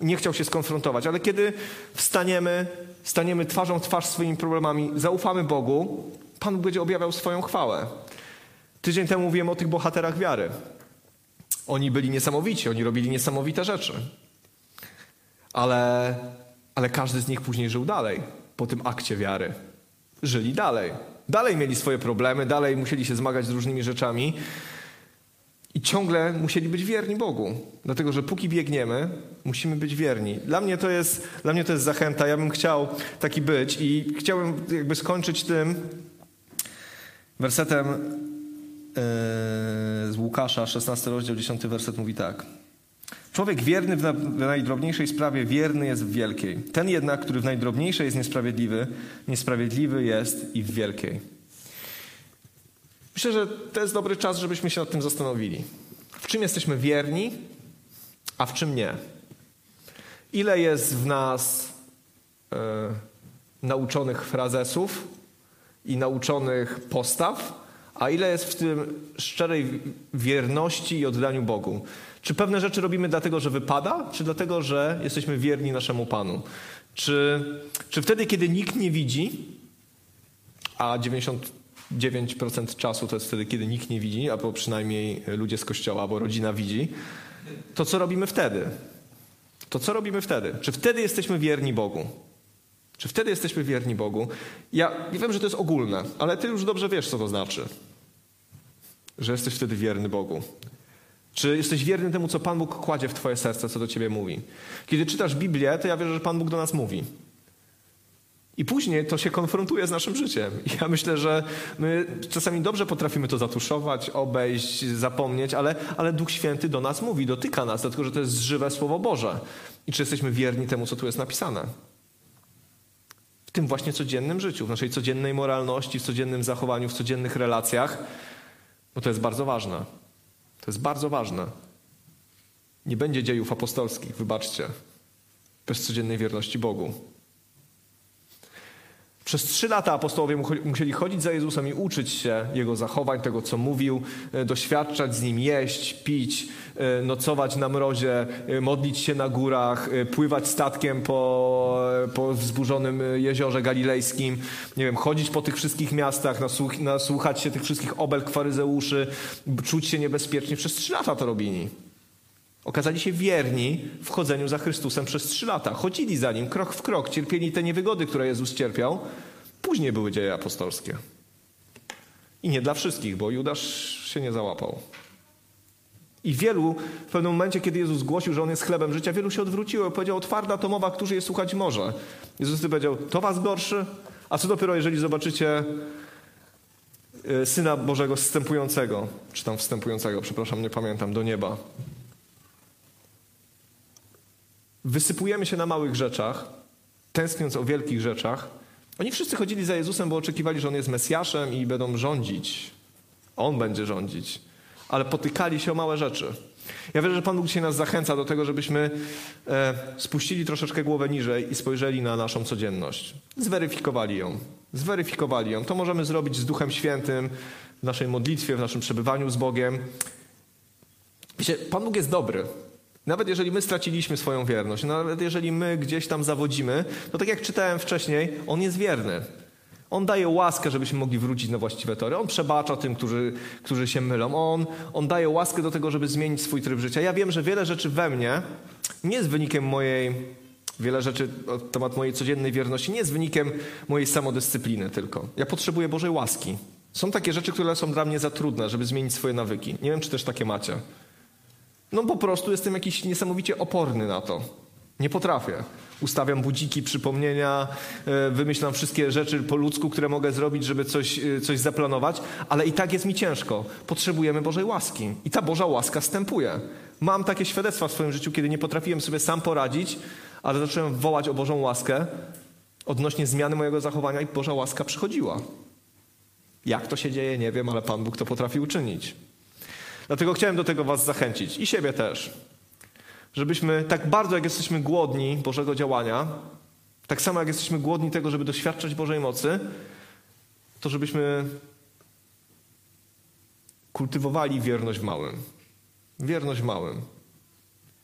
Nie chciał się skonfrontować, ale kiedy wstaniemy, staniemy twarzą w twarz swoimi problemami, zaufamy Bogu, Pan będzie objawiał swoją chwałę. Tydzień temu mówiłem o tych bohaterach wiary. Oni byli niesamowici, oni robili niesamowite rzeczy. Ale, ale każdy z nich później żył dalej po tym akcie wiary. Żyli dalej. Dalej mieli swoje problemy, dalej musieli się zmagać z różnymi rzeczami i ciągle musieli być wierni Bogu. Dlatego, że póki biegniemy, musimy być wierni. Dla mnie to jest, dla mnie to jest zachęta. Ja bym chciał taki być i chciałbym jakby skończyć tym wersetem yy, z Łukasza, 16 rozdział, 10 werset mówi tak. Człowiek wierny w najdrobniejszej sprawie wierny jest w wielkiej. Ten jednak, który w najdrobniejszej jest niesprawiedliwy, niesprawiedliwy jest i w wielkiej. Myślę, że to jest dobry czas, żebyśmy się nad tym zastanowili. W czym jesteśmy wierni, a w czym nie? Ile jest w nas e, nauczonych frazesów i nauczonych postaw, a ile jest w tym szczerej wierności i oddaniu Bogu? Czy pewne rzeczy robimy dlatego, że wypada, czy dlatego, że jesteśmy wierni naszemu Panu? Czy, czy wtedy, kiedy nikt nie widzi, a 99% czasu to jest wtedy, kiedy nikt nie widzi, albo przynajmniej ludzie z kościoła, bo rodzina widzi, to co robimy wtedy? To co robimy wtedy? Czy wtedy jesteśmy wierni Bogu? Czy wtedy jesteśmy wierni Bogu? Ja wiem, że to jest ogólne, ale ty już dobrze wiesz, co to znaczy. Że jesteś wtedy wierny Bogu. Czy jesteś wierny temu, co Pan Bóg kładzie w Twoje serce, co do Ciebie mówi? Kiedy czytasz Biblię, to ja wierzę, że Pan Bóg do nas mówi. I później to się konfrontuje z naszym życiem. I ja myślę, że my czasami dobrze potrafimy to zatuszować, obejść, zapomnieć, ale, ale Duch Święty do nas mówi, dotyka nas, dlatego że to jest żywe Słowo Boże. I czy jesteśmy wierni temu, co tu jest napisane? W tym właśnie codziennym życiu, w naszej codziennej moralności, w codziennym zachowaniu, w codziennych relacjach, bo to jest bardzo ważne. To jest bardzo ważne. Nie będzie dziejów apostolskich, wybaczcie, bez codziennej wierności Bogu. Przez trzy lata apostołowie musieli chodzić za Jezusem i uczyć się Jego zachowań, tego co mówił, e, doświadczać z Nim, jeść, pić, e, nocować na mrozie, e, modlić się na górach, pływać statkiem po, po wzburzonym jeziorze galilejskim, nie wiem, chodzić po tych wszystkich miastach, nasłuch, nasłuchać się tych wszystkich obelg faryzeuszy, czuć się niebezpiecznie. Przez trzy lata to robili. Okazali się wierni w chodzeniu za Chrystusem przez trzy lata. Chodzili za Nim krok w krok, cierpieli te niewygody, które Jezus cierpiał. Później były dzieje apostolskie. I nie dla wszystkich, bo Judasz się nie załapał. I wielu w pewnym momencie, kiedy Jezus głosił, że On jest chlebem życia, wielu się odwróciło i powiedział, twarda to mowa, którzy je słuchać może. Jezus powiedział, to was gorszy? A co dopiero, jeżeli zobaczycie y, Syna Bożego wstępującego, czy tam wstępującego, przepraszam, nie pamiętam, do nieba. Wysypujemy się na małych rzeczach, tęskniąc o wielkich rzeczach. Oni wszyscy chodzili za Jezusem, bo oczekiwali, że On jest Mesjaszem i będą rządzić. On będzie rządzić. Ale potykali się o małe rzeczy. Ja wierzę, że Pan Bóg dzisiaj nas zachęca do tego, żebyśmy e, spuścili troszeczkę głowę niżej i spojrzeli na naszą codzienność. Zweryfikowali ją. Zweryfikowali ją. To możemy zrobić z Duchem Świętym w naszej modlitwie, w naszym przebywaniu z Bogiem. Wiecie, Pan Bóg jest dobry. Nawet jeżeli my straciliśmy swoją wierność, nawet jeżeli my gdzieś tam zawodzimy, to tak jak czytałem wcześniej, On jest wierny. On daje łaskę, żebyśmy mogli wrócić na właściwe tory. On przebacza tym, którzy, którzy się mylą. On, on daje łaskę do tego, żeby zmienić swój tryb życia. Ja wiem, że wiele rzeczy we mnie nie jest wynikiem mojej, wiele rzeczy na temat mojej codziennej wierności nie jest wynikiem mojej samodyscypliny tylko. Ja potrzebuję Bożej łaski. Są takie rzeczy, które są dla mnie za trudne, żeby zmienić swoje nawyki. Nie wiem, czy też takie macie. No po prostu jestem jakiś niesamowicie oporny na to. Nie potrafię. Ustawiam budziki, przypomnienia, e, wymyślam wszystkie rzeczy po ludzku, które mogę zrobić, żeby coś, e, coś zaplanować, ale i tak jest mi ciężko. Potrzebujemy Bożej łaski. I ta Boża łaska stępuje. Mam takie świadectwa w swoim życiu, kiedy nie potrafiłem sobie sam poradzić, ale zacząłem wołać o Bożą łaskę odnośnie zmiany mojego zachowania i Boża łaska przychodziła. Jak to się dzieje, nie wiem, ale Pan Bóg to potrafi uczynić. Dlatego chciałem do tego Was zachęcić i siebie też. Żebyśmy tak bardzo, jak jesteśmy głodni Bożego działania, tak samo jak jesteśmy głodni tego, żeby doświadczać Bożej mocy, to żebyśmy kultywowali wierność w małym. Wierność w małym.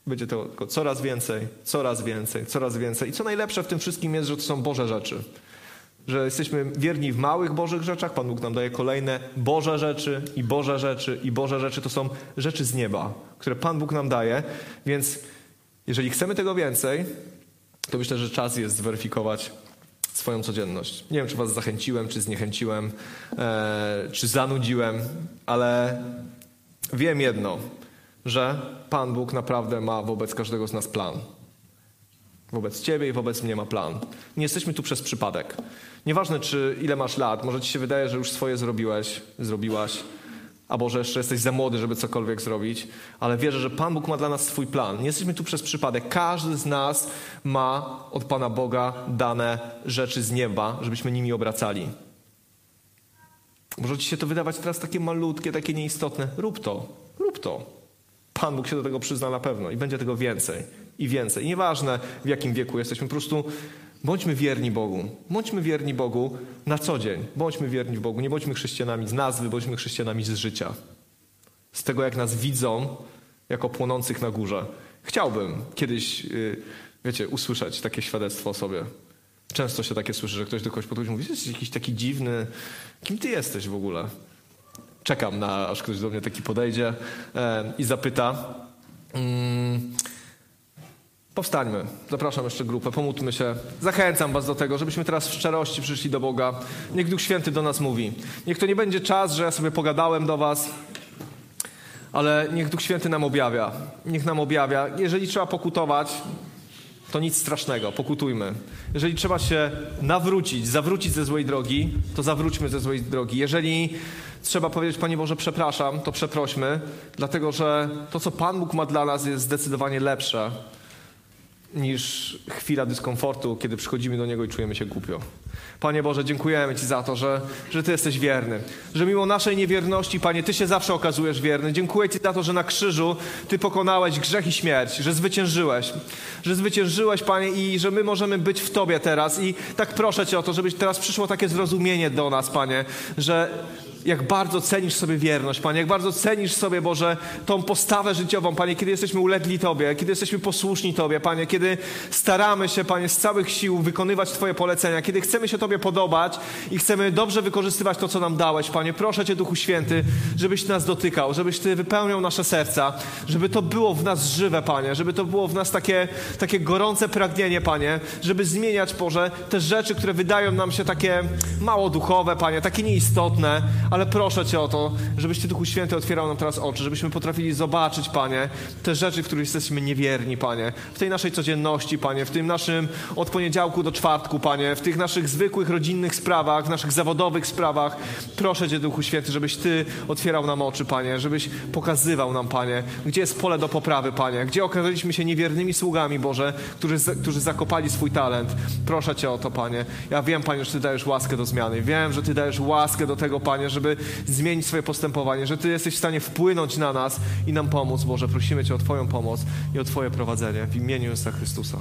Będzie tego coraz więcej, coraz więcej, coraz więcej. I co najlepsze w tym wszystkim jest, że to są Boże rzeczy że jesteśmy wierni w małych Bożych rzeczach. Pan Bóg nam daje kolejne Boże rzeczy i Boże rzeczy i Boże rzeczy. To są rzeczy z nieba, które Pan Bóg nam daje. Więc jeżeli chcemy tego więcej, to myślę, że czas jest zweryfikować swoją codzienność. Nie wiem, czy was zachęciłem, czy zniechęciłem, e, czy zanudziłem, ale wiem jedno, że Pan Bóg naprawdę ma wobec każdego z nas plan. Wobec ciebie i wobec mnie ma plan. Nie jesteśmy tu przez przypadek. Nieważne, czy ile masz lat, może ci się wydaje, że już swoje zrobiłeś, zrobiłaś, albo że jeszcze jesteś za młody, żeby cokolwiek zrobić, ale wierzę, że Pan Bóg ma dla nas swój plan. Nie jesteśmy tu przez przypadek. Każdy z nas ma od Pana Boga dane rzeczy z nieba, żebyśmy nimi obracali. Może ci się to wydawać teraz takie malutkie, takie nieistotne. Rób to, rób to. Pan Bóg się do tego przyzna na pewno i będzie tego więcej i więcej. Nieważne w jakim wieku jesteśmy, po prostu Bądźmy wierni Bogu. Bądźmy wierni Bogu na co dzień. Bądźmy wierni Bogu. Nie bądźmy chrześcijanami z nazwy, bądźmy chrześcijanami z życia. Z tego, jak nas widzą, jako płonących na górze. Chciałbym kiedyś, y, wiecie, usłyszeć takie świadectwo o sobie. Często się takie słyszy, że ktoś do kogoś podchodzi i mówi, jesteś jakiś taki dziwny. Kim ty jesteś w ogóle? Czekam na, aż ktoś do mnie taki podejdzie e, i zapyta. Mm, Powstańmy. Zapraszam jeszcze grupę, pomódlmy się. Zachęcam Was do tego, żebyśmy teraz w szczerości przyszli do Boga. Niech Duch Święty do nas mówi. Niech to nie będzie czas, że ja sobie pogadałem do Was, ale niech Duch Święty nam objawia. Niech nam objawia. Jeżeli trzeba pokutować, to nic strasznego, pokutujmy. Jeżeli trzeba się nawrócić, zawrócić ze złej drogi, to zawróćmy ze złej drogi. Jeżeli trzeba powiedzieć, Panie Boże, przepraszam, to przeprośmy, dlatego że to, co Pan Bóg ma dla nas, jest zdecydowanie lepsze niż chwila dyskomfortu, kiedy przychodzimy do Niego i czujemy się głupio. Panie Boże, dziękujemy Ci za to, że, że Ty jesteś wierny. Że mimo naszej niewierności, Panie, Ty się zawsze okazujesz wierny. Dziękuję Ci za to, że na krzyżu Ty pokonałeś grzech i śmierć, że zwyciężyłeś. Że zwyciężyłeś, Panie, i że my możemy być w Tobie teraz. I tak proszę Cię o to, żebyś teraz przyszło takie zrozumienie do nas, Panie, że jak bardzo cenisz sobie wierność, Panie, jak bardzo cenisz sobie, Boże, tą postawę życiową, Panie, kiedy jesteśmy ulegli Tobie, kiedy jesteśmy posłuszni Tobie, Panie, kiedy staramy się, Panie, z całych sił wykonywać Twoje polecenia, kiedy chcemy się Tobie podobać i chcemy dobrze wykorzystywać to, co nam dałeś, Panie. Proszę Cię, Duchu Święty, żebyś nas dotykał, żebyś Ty wypełniał nasze serca, żeby to było w nas żywe, Panie, żeby to było w nas takie, takie gorące pragnienie, Panie, żeby zmieniać, Boże, te rzeczy, które wydają nam się takie mało duchowe, Panie, takie nieistotne, ale proszę Cię o to, żebyś Ty, Duchu Święty, otwierał nam teraz oczy, żebyśmy potrafili zobaczyć, Panie, te rzeczy, w których jesteśmy niewierni, Panie, w tej naszej codzienności, Panie, w tym naszym od poniedziałku do czwartku, Panie, w tych naszych zwykłych, rodzinnych sprawach, w naszych zawodowych sprawach. Proszę Cię, Duchu Święty, żebyś Ty otwierał nam oczy, Panie, żebyś pokazywał nam, Panie, gdzie jest pole do poprawy, Panie, gdzie okazaliśmy się niewiernymi sługami, Boże, którzy, którzy zakopali swój talent. Proszę Cię o to, Panie. Ja wiem, Panie, że Ty dajesz łaskę do zmiany. Wiem, że Ty dajesz łaskę do tego, Panie, żeby zmienić swoje postępowanie, że Ty jesteś w stanie wpłynąć na nas i nam pomóc, Boże. Prosimy Cię o Twoją pomoc i o Twoje prowadzenie w imieniu Jezusa Chrystusa.